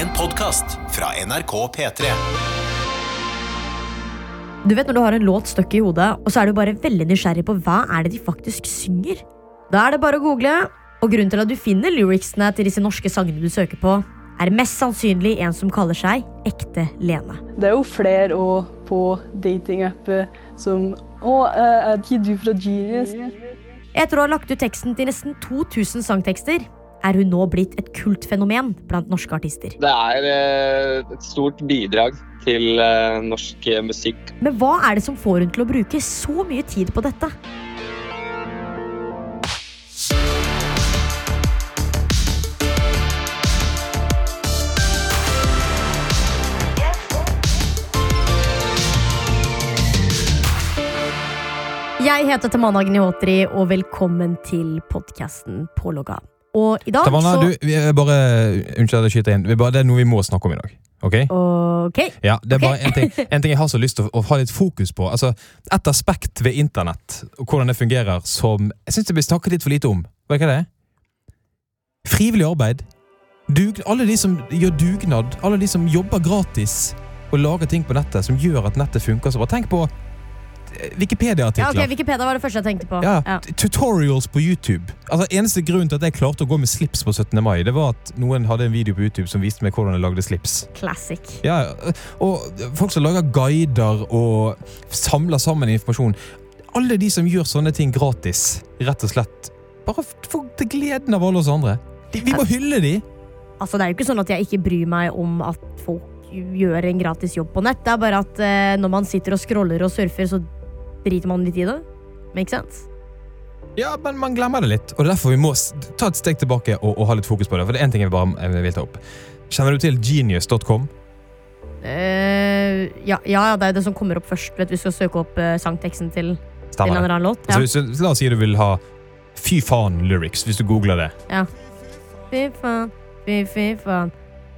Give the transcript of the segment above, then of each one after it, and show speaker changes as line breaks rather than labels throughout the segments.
En podkast fra NRK P3.
Du vet når du har en låt stuck i hodet, og så er du bare veldig nysgjerrig på hva er det de faktisk synger. Da er det bare å google, og grunnen til at du finner lyricsene til disse norske sangene du søker på, er mest sannsynlig en som kaller seg Ekte Lene.
Det er jo flere òg på datingapper som Å, eh, er ikke du fra Genius?
Etter å ha lagt ut teksten til nesten 2000 sangtekster, er hun nå blitt et kultfenomen blant norske artister.
Det er eh, et stort bidrag til eh, norsk eh, musikk.
Men hva er det som får hun til å bruke så mye tid på dette? Jeg heter Tamana Gnihotri, og velkommen til podkasten Pålogga. Og i dag
Tamanna,
så
du, vi er bare, unnskyld at jeg skyter inn. Vi bare, det er noe vi må snakke om i dag. Ok?
okay.
Ja, det er
okay.
bare en ting, en ting jeg har så lyst til å, å ha litt fokus på. Altså, et aspekt ved internett og hvordan det fungerer som jeg syns det blir snakket litt for lite om. Vet du hva det er? Frivillig arbeid. Dug, alle de som gjør dugnad, alle de som jobber gratis og lager ting på nettet som gjør at nettet funker så bra. Tenk på eh,
Ja,
Wikipedia-artikler.
ok, Wikipedia var det første jeg tenkte på.
Ja,
Ja.
Tutorials på YouTube. Altså Eneste grunn til at jeg klarte å gå med slips på 17. mai, det var at noen hadde en video på YouTube som viste meg hvordan jeg lagde slips.
Classic.
Ja, og folk som lager guider og samler sammen informasjon. Alle de som gjør sånne ting gratis, rett og slett. Bare til gleden av alle oss andre. De, vi må hylle de.
Altså, det er jo ikke sånn at jeg ikke bryr meg om at folk gjør en gratis jobb på nett. Det er bare at eh, når man sitter og scroller og surfer, så driter man litt i det. Make sense?
Ja, men man glemmer det litt. Og det er derfor vi må ta et steg tilbake og, og ha litt fokus på det. For det er en ting jeg bare vil ta opp. Kjenner du til genius.com?
Uh, ja, ja, det er det som kommer opp først vet, du, hvis skal søke opp uh, sangteksten til, til en eller annen låt. Ja.
Altså, hvis, la oss si du vil ha Fy faen lyrics, hvis du googler det. Ja.
Fy faen, fy, fy faen.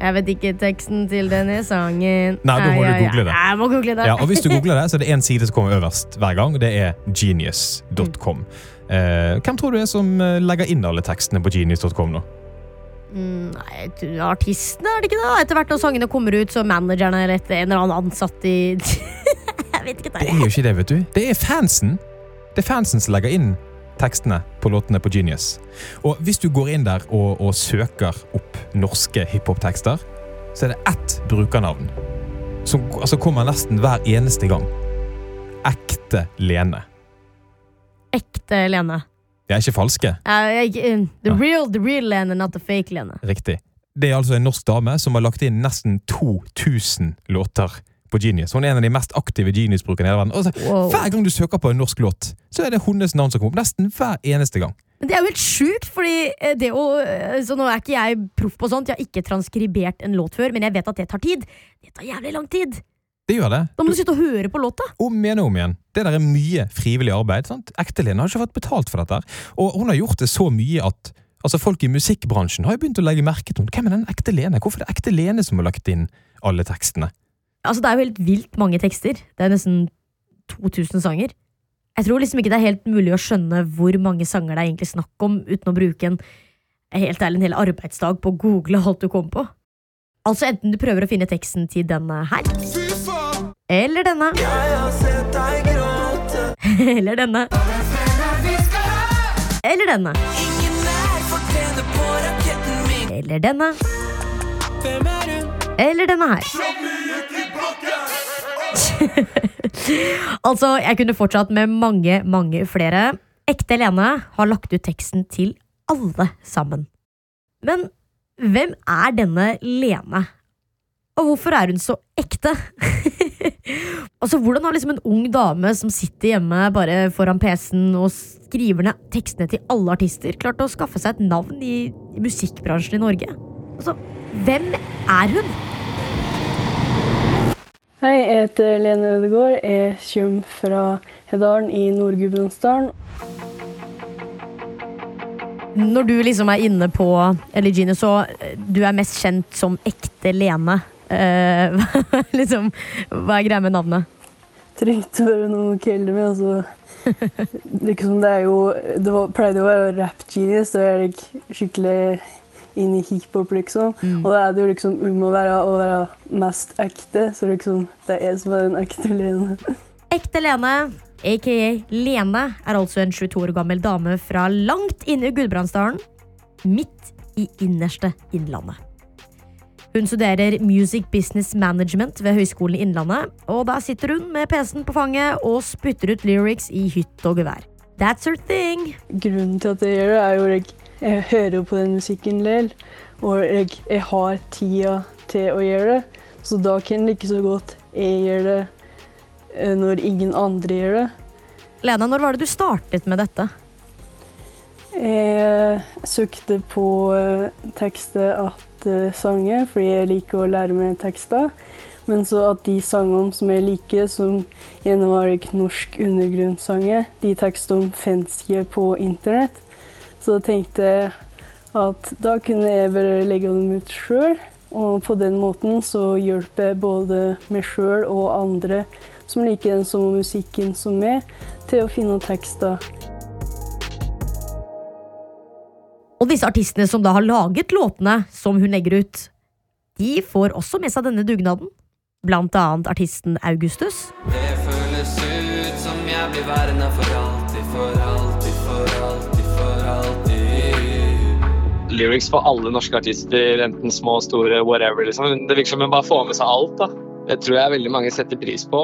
Jeg vet ikke teksten til denne sangen.
Nei, da må du google det.
Jeg må google det.
Ja, og hvis du googler det, så er det én side som kommer øverst hver gang. Det er genius.com. Eh, hvem tror du er som eh, legger inn alle tekstene på genius.com nå?
Mm, Nei, artistene, er det ikke det? Etter hvert når sangene kommer ut, så managerne eller et, en eller annen ansatt i Jeg vet ikke.
Det er jo ikke det, vet du. Det er fansen. Det er fansen som legger inn tekstene på låtene på Genius. Og hvis du går inn der og, og søker opp norske hiphop-tekster, så er det ett brukernavn som altså, kommer nesten hver eneste gang. Ekte Lene.
Ekte Lene.
De er ikke falske.
Uh, eh, the, real, the real Lene, not the fake Lene.
Riktig. Det er altså en norsk dame som har lagt inn nesten 2000 låter på Genius. Hun er en av de mest aktive Genius-brukerne i hele verden. Og så,
Wow.
Hver gang du søker på en norsk låt, så er det hennes navn som kommer opp. Nesten hver eneste gang.
Men det er jo helt sjukt, fordi eh, det å eh, Så nå er ikke jeg proff på sånt, jeg har ikke transkribert en låt før, men jeg vet at det tar tid. Det tar jævlig lang tid.
Det gjør det.
Da må du sitte og høre på låta.
Om igjen og om igjen. Det der er mye frivillig arbeid. sant? Ekte-Lene har ikke fått betalt for dette. Og hun har gjort det så mye at altså folk i musikkbransjen har jo begynt å legge merke til henne. Hvem er den ekte Lene? Hvorfor er det ekte Lene som har lagt inn alle tekstene?
Altså, det er jo helt vilt mange tekster. Det er nesten 2000 sanger. Jeg tror liksom ikke det er helt mulig å skjønne hvor mange sanger det er egentlig snakk om, uten å bruke en helt ærlig en hel arbeidsdag på å google alt du kommer på. Altså enten du prøver å finne teksten til denne her, eller denne. Eller denne. Eller denne. Eller denne. Eller denne her. altså, jeg kunne fortsatt med mange, mange flere. Ekte Lene har lagt ut teksten til alle sammen. Men hvem er denne Lene? Og hvorfor er hun så ekte? altså, Hvordan har liksom en ung dame som sitter hjemme bare foran PC-en og skriver ned tekstene til alle artister, klart å skaffe seg et navn i, musikkbransjen i Norge? Altså, hvem er hun?
Hei, jeg heter Lene Ødegaard. Jeg kommer fra Hedalen i Nord-Gudbrandsdalen.
Når du liksom er inne på Eligine, så eh, du er mest kjent som ekte Lene. Uh, liksom, hva er greia med navnet?
Trengte bare noe å kalle meg, altså. Liksom, det er jo Det var, pleide å være rap genius, og jeg er skikkelig inn i hiphop, liksom. Og da er det jo liksom om å være, å være mest ekte. Så liksom, det er jeg som er den ekte Lene.
Ekte Lene, aka Lene, er altså en 22 år gammel dame fra langt inne i Gudbrandsdalen. Midt i innerste Innlandet. Hun studerer Music Business Management ved Høgskolen i Innlandet, og der sitter hun med PC-en på fanget og spytter ut lyrics i hytt og gevær. That's her thing!
Grunnen til at jeg gjør det, er jo at jeg hører på den musikken del, og jeg, jeg har tida til å gjøre det. Så da kan det ikke så godt jeg gjøre det eh, når ingen andre gjør det.
Lena, når var det du startet med dette?
Jeg søkte på eh, tekster at eh, sanger, fordi jeg liker å lære meg tekster. Men så at de sangene som jeg liker, som gjerne var norsk undergrunnssanger, de tekstene finnes ikke på internett. Så da tenkte jeg at da kunne jeg bare legge dem ut sjøl. Og på den måten så hjelper jeg både meg sjøl og andre som liker den samme musikken som meg, til å finne tekster.
Og disse artistene som da har laget låtene som hun legger ut, de får også med seg denne dugnaden. Blant annet artisten Augustus.
Det føles ut som jeg blir værende for alltid, for alltid,
Lyrics for alle norske artister, enten små, store, whatever. Liksom. Det virker som hun bare får med seg alt. da. Det tror jeg veldig mange setter pris på.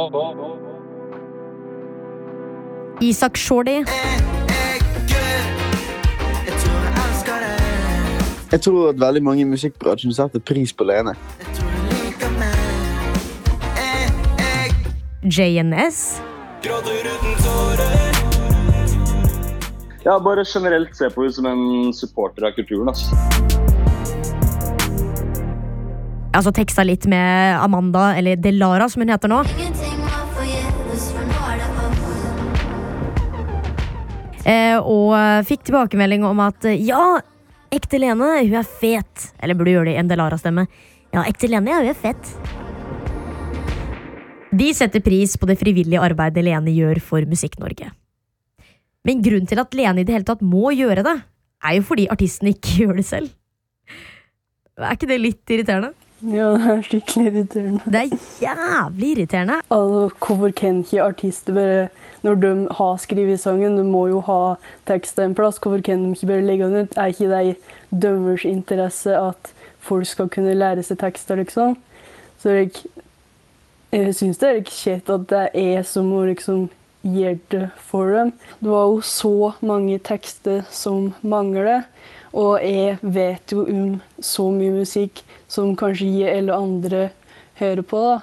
Isak Shorty,
Jeg tror
at veldig mange i musikkbransjen setter pris på Lene.
JNS,
Gråter uten tårer.
Ja, bare generelt se på henne som en supporter av kulturen. Altså.
Jeg altså teksta litt med Amanda, eller Delara som hun heter nå. Eh, og fikk tilbakemelding om at ja, ekte Lene, hun er fet. Eller burde gjøre det i en Delara-stemme. Ja, ekte Lene, ja, hun er fett. De setter pris på det frivillige arbeidet Lene gjør for Musikk-Norge. Men grunnen til at Lene i det hele tatt må gjøre det, er jo fordi artisten ikke gjør det selv. Er ikke det litt irriterende?
Ja, det er skikkelig irriterende.
Det er jævlig irriterende.
Altså, hvorfor kan ikke artister bare Når de har skrevet sangen, de må jo ha teksten en plass, hvorfor kan de ikke bare legge den ut? Er ikke det i dømmers interesse at folk skal kunne lære seg tekster, liksom? Så jeg, jeg syns det er ikke kjekt at det er jeg som må liksom gjøre det for dem. Det var jo så mange tekster som mangler, og jeg vet jo om så mye musikk som kanskje jeg eller andre hører på. da.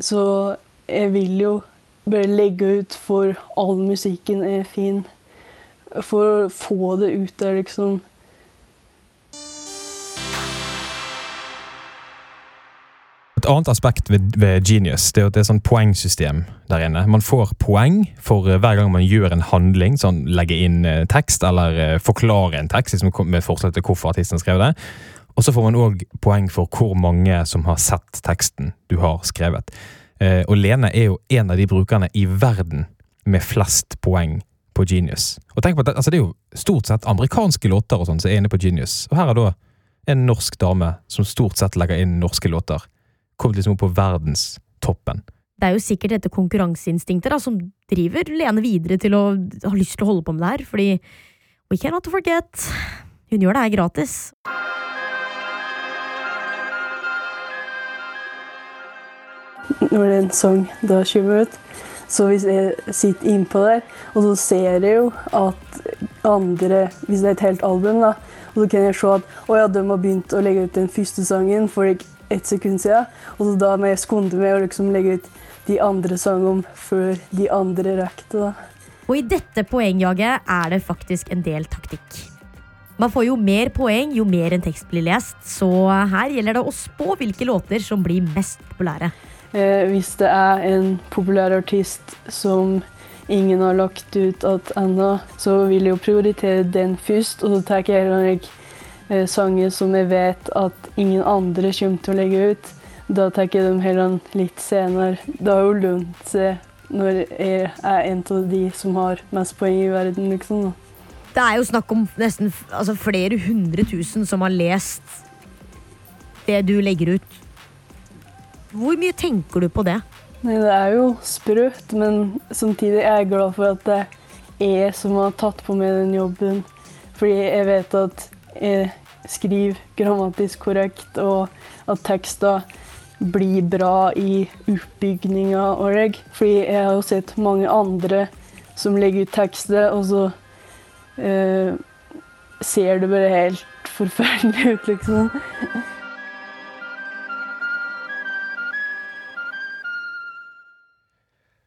Så jeg vil jo bare legge ut for all musikken er fin. For å få det ut der, liksom.
Et annet aspekt ved, ved Genius det er at det er sånn poengsystem der inne. Man får poeng for eh, hver gang man gjør en handling, sånn legge inn eh, tekst eller eh, forklare en tekst, liksom med forslag til hvorfor artisten skrev det. Og så får man òg poeng for hvor mange som har sett teksten du har skrevet. Og Lene er jo en av de brukerne i verden med flest poeng på Genius. Og tenk på at det, altså det er jo stort sett amerikanske låter og sånn som er inne på Genius. Og her er da en norsk dame som stort sett legger inn norske låter. Kommet liksom opp på verdenstoppen.
Det er jo sikkert dette konkurranseinstinktet da, som driver Lene videre til å ha lyst til å holde på med det her, fordi we cannot forget, hun gjør det her gratis.
Når det er en sang da kommer ut. Så hvis jeg sitter innpå der, og så ser jeg jo at andre Hvis det er et helt album, da, og så kan jeg se at å ja, de har begynt å legge ut den første sangen for ett sekund siden, og så da må jeg skunde meg og liksom legge ut de andre sangene før de andre det. da.
Og i dette poengjaget er det faktisk en del taktikk. Man får jo mer poeng jo mer en tekst blir lest, så her gjelder det å spå hvilke låter som blir mest populære.
Eh, hvis det er en populær artist som ingen har lagt ut at ennå, så vil jeg jo prioritere den først, og så tar jeg heller eh, sanger som jeg vet at ingen andre kommer til å legge ut. Da tar jeg dem heller litt senere. Det har jo lønt seg når jeg er en av de som har mest poeng i verden, liksom.
Det er jo snakk om nesten altså, flere hundre tusen som har lest det du legger ut. Hvor mye tenker du på det?
Nei, det er jo sprøtt, men samtidig er jeg glad for at det er jeg som har tatt på meg den jobben. Fordi jeg vet at skriver grammatisk korrekt, og at tekster blir bra i oppbygninga og det. Fordi jeg har jo sett mange andre som legger ut tekster, og så eh, ser det bare helt forferdelig ut, liksom.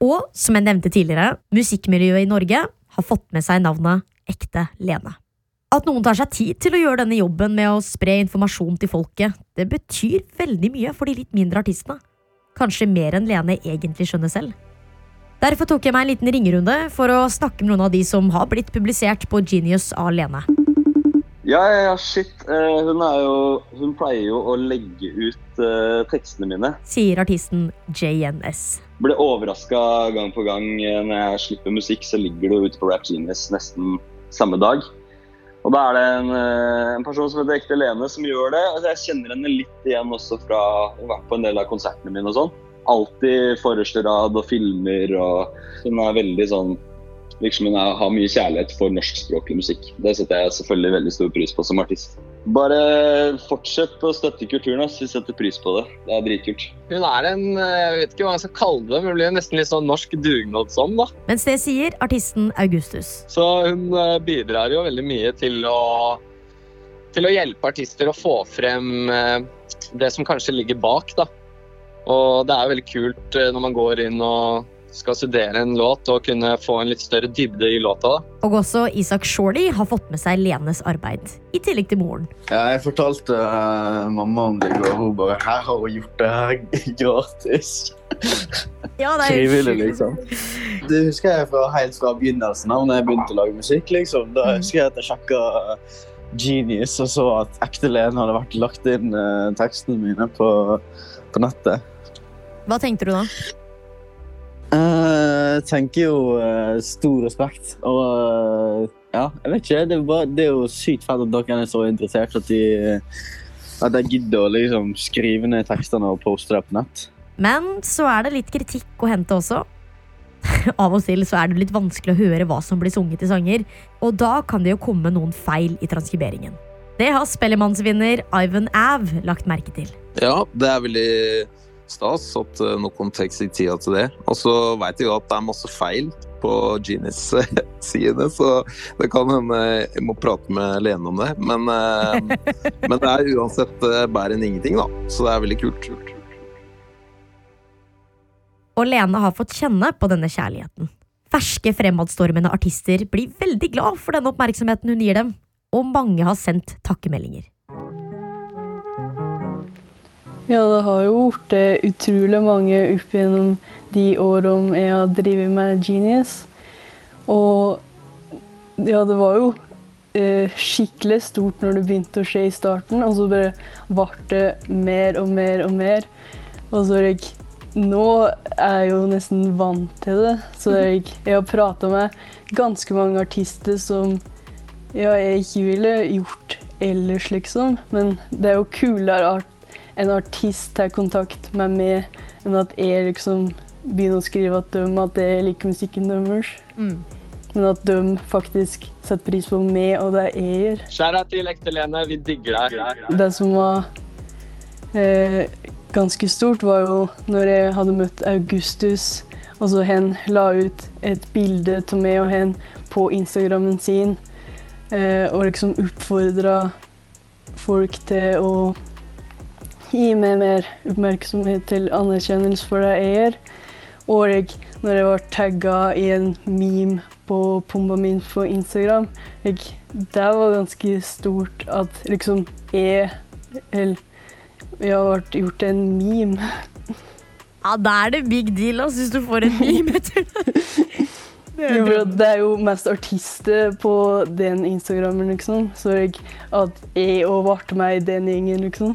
Og som jeg nevnte tidligere, musikkmiljøet i Norge har fått med seg navnet Ekte Lene. At noen tar seg tid til å gjøre denne jobben med å spre informasjon til folket, det betyr veldig mye for de litt mindre artistene. Kanskje mer enn Lene egentlig skjønner selv. Derfor tok jeg meg en liten ringerunde for å snakke med noen av de som har blitt publisert på Genius av Lene.
Ja, ja, ja, shit. Eh, hun, jo, hun pleier jo å legge ut uh, tekstene mine.
Sier artisten JNS.
Ble overraska gang på gang eh, når jeg slipper musikk, så ligger det jo ute på Rap Genius nesten samme dag. Og da er det en, eh, en person som heter Ekte Lene som gjør det. Altså, jeg kjenner henne litt igjen også fra å ha vært på en del av konsertene mine og sånn. Alltid forreste rad og filmer og Hun er veldig sånn Virker som hun har mye kjærlighet for norskspråklig musikk. Det setter jeg selvfølgelig veldig stor pris på som artist. Bare fortsett å støtte kulturen. ass. Vi setter pris på det. Det er dritkult.
Hun er en eh, Jeg vet ikke hva jeg skal kalle det, men hun blir nesten litt sånn norsk dugnadsånd, da.
Mens det sier artisten Augustus.
Så hun eh, bidrar jo veldig mye til å til å hjelpe artister å få frem eh, det som kanskje ligger bak, da. Og det er veldig kult når man går inn og skal studere en låt og kunne få en litt større dybde i låta.
Og også Isak Shorty har fått med seg Lenes arbeid, i tillegg til moren.
Ja, jeg fortalte uh, mamma om det i går. Hun bare 'Her har hun gjort det her gratis'.
Ja, det er
Frivillig, liksom. Det husker jeg fra helt fra begynnelsen av, når jeg begynte å lage musikk. liksom. Da husker jeg at jeg sjekka Genius og så at ekte Lene hadde vært lagt inn uh, tekstene mine på, på nettet.
Hva tenkte du da?
Eh, Jeg tenker jo eh, stor respekt. Og eh, ja, jeg vet ikke. Det er, bare, det er jo sykt fett at dere er så interessert at de at jeg gidder å liksom skrive ned tekstene og poste det på nett.
Men så er det litt kritikk å hente også. Av og til så er det litt vanskelig å høre hva som blir sunget i sanger, og da kan det jo komme noen feil i transkriberingen. Det har Spellemannsvinner Ivan Av lagt merke til.
Ja, det er veldig stas at eh, tar seg tida til det. Og så vet jeg jo at det er masse feil på Genius-sidene, så det kan hende jeg må prate med Lene om det. Men, eh, men det er uansett eh, bedre enn ingenting, da. Så det er veldig kult.
Og Lene har fått kjenne på denne kjærligheten. Ferske, fremadstormende artister blir veldig glad for den oppmerksomheten hun gir dem, og mange har sendt takkemeldinger.
Ja, det har jo eh, utrolig mange opp gjennom de årene jeg har drevet med Genius. Og ja, det var jo eh, skikkelig stort når det begynte å skje i starten, og så bare ble det mer og mer og mer. Og så er jeg Nå er jeg jo nesten vant til det, så jeg, jeg har prata med ganske mange artister som ja, jeg ikke ville gjort ellers, liksom. Men det er jo kulere at en artist tar kontakt med meg, enn at jeg liksom begynner å skrive at de at jeg liker musikken deres. Men at de faktisk setter pris på meg og det jeg gjør.
Skjæra til ekte Lene, vi digger deg.
Det som var eh, ganske stort, var jo når jeg hadde møtt Augustus, og så hen la ut et bilde av meg og hen på Instagrammen sin, eh, og liksom oppfordra folk til å gi meg mer oppmerksomhet til anerkjennelse for det jeg gjør. Og jeg, når jeg var tagga i en meme på pumpa min på Instagram, jeg, det var ganske stort at liksom jeg eller jeg har gjort en meme.
Ja, da er det big deal altså, hvis du får en meme etter det.
For det er jo mest artister på den Instagrammen, liksom. Så jeg, at jeg òg ble med i den gjengen, liksom.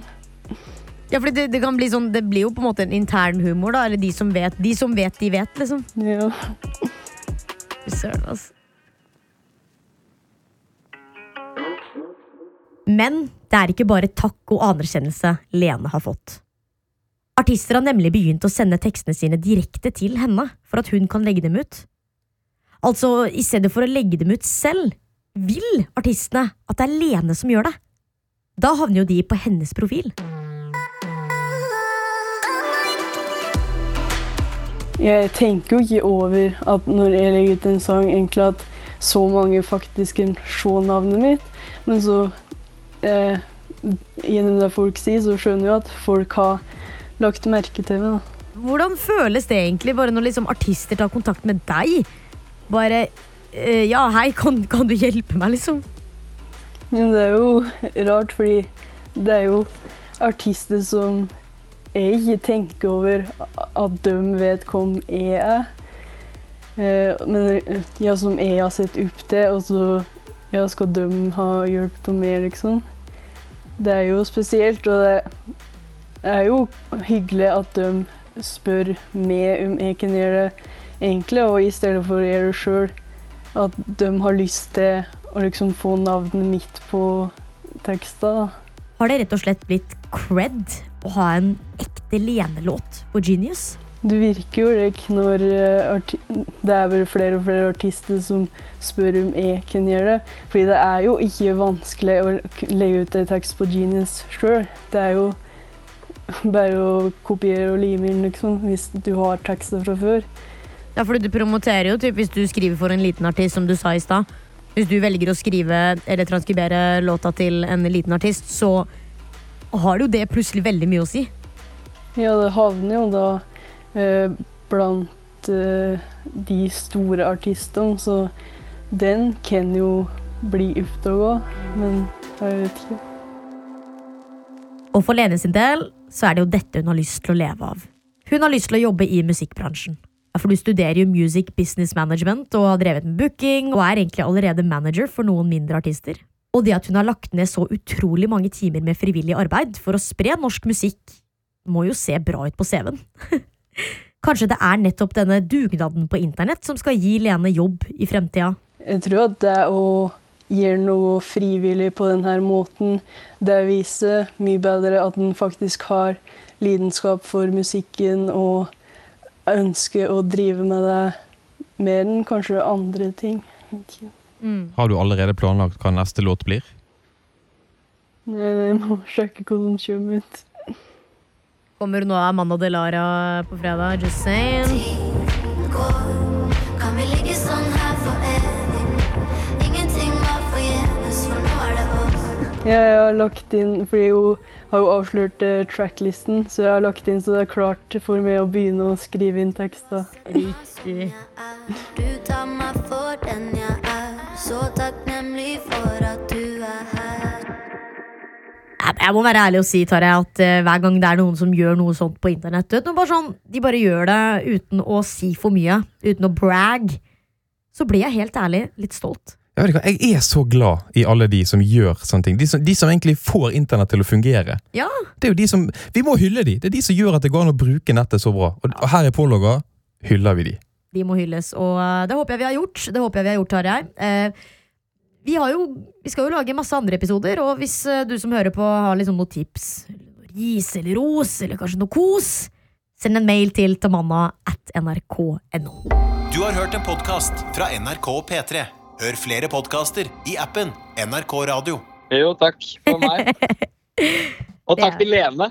Ja, for det, det, kan bli sånn, det blir jo på en måte en intern humor, da. Eller de som vet, de som vet, de vet, liksom.
Ja.
Søren, altså. Men det er ikke bare takk og anerkjennelse Lene har fått. Artister har nemlig begynt å sende tekstene sine direkte til henne for at hun kan legge dem ut. Altså, i stedet for å legge dem ut selv, vil artistene at det er Lene som gjør det. Da havner jo de på hennes profil.
Jeg tenker jo ikke over at når jeg legger ut en sang, egentlig at så mange faktisk kan se navnet mitt. Men så, eh, gjennom det folk sier, så skjønner jeg at folk har lagt merke til meg. da.
Hvordan føles det egentlig bare når liksom artister tar kontakt med deg? Bare eh, Ja, hei, kan, kan du hjelpe meg, liksom?
Men det er jo rart, fordi det er jo artister som jeg tenker over at de vet hvem jeg er. Eh, Men ja, som jeg har sett opp til, og så ja, skal de ha hjulpet meg, liksom. Det er jo spesielt, og det er jo hyggelig at de spør meg om jeg kan gjøre det enkle, og i stedet for å gjøre det sjøl. At de har lyst til å liksom få navnet mitt på tekster.
Har det rett og slett blitt cred å ha en ekte Lene-låt på Genius?
Det virker jo ikke når eh, arti det er vel flere og flere artister som spør om jeg kan gjøre det. Fordi det er jo ikke vanskelig å legge ut en tekst på Genius sjøl. Det er jo bare å kopiere og lime inn, liksom, hvis du har tekster fra før.
Ja, fordi du promoterer jo typ, hvis du skriver for en liten artist, som du sa i stad. Hvis du velger å skrive eller transkribere låta til en liten artist, så har jo det plutselig veldig mye å si.
Ja, det havner jo da eh, blant eh, de store artistene, så den kan jo bli ut og gå, men jeg vet ikke.
Og for Lene sin del så er det jo dette hun har lyst til å leve av. Hun har lyst til å jobbe i musikkbransjen. For du studerer jo Music Business Management og har drevet med booking og er egentlig allerede manager for noen mindre artister. Og det at hun har lagt ned så utrolig mange timer med frivillig arbeid for å spre norsk musikk, må jo se bra ut på CV-en. Kanskje det er nettopp denne dugnaden på internett som skal gi Lene jobb i fremtida.
Jeg tror at det å gjøre noe frivillig på denne måten, det viser mye bedre at en faktisk har lidenskap for musikken og ønsker å drive med det mer enn kanskje andre ting. Ikke.
Har du allerede planlagt hva neste låt blir?
Nei, Jeg må sjekke hvordan den kommer ut.
Kommer nå Amanda Delara på fredag. Just saying.
Kan vi ligge sånn her for evig? Ingenting var forgjeves, for nå er det over.
Jeg har lagt inn, fordi hun har jo avslørt eh, tracklisten, så jeg har lagt inn så det er klart for meg å begynne å skrive inn tekster.
Riktig.
Du tar meg for den jeg
Jeg må være ærlig og si Tarjei, at uh, hver gang det er noen som gjør noe sånt på internett, vet, bare sånn, de bare gjør det uten å si for mye, uten å brag, så blir jeg helt ærlig litt stolt.
Jeg, hva, jeg er så glad i alle de som gjør sånne ting. De som, de som egentlig får internett til å fungere.
Ja,
Det er jo de som, Vi må hylle de. Det er de som gjør at det går an å bruke nettet så bra. Og, og her i Pålogga hyller vi de.
de må hylles, og eh, det håper jeg vi har gjort. Det håper jeg vi har gjort, Tarjei. Eh, vi, har jo, vi skal jo lage masse andre episoder, og hvis eh, du som hører på har liksom noen tips, eller ris eller ros, eller kanskje noe kos, send en mail til tamanna at nrk.no.
Du har hørt en podkast fra NRK P3. Hør flere podkaster i appen NRK Radio.
Jo, takk for meg. Og takk til Lene.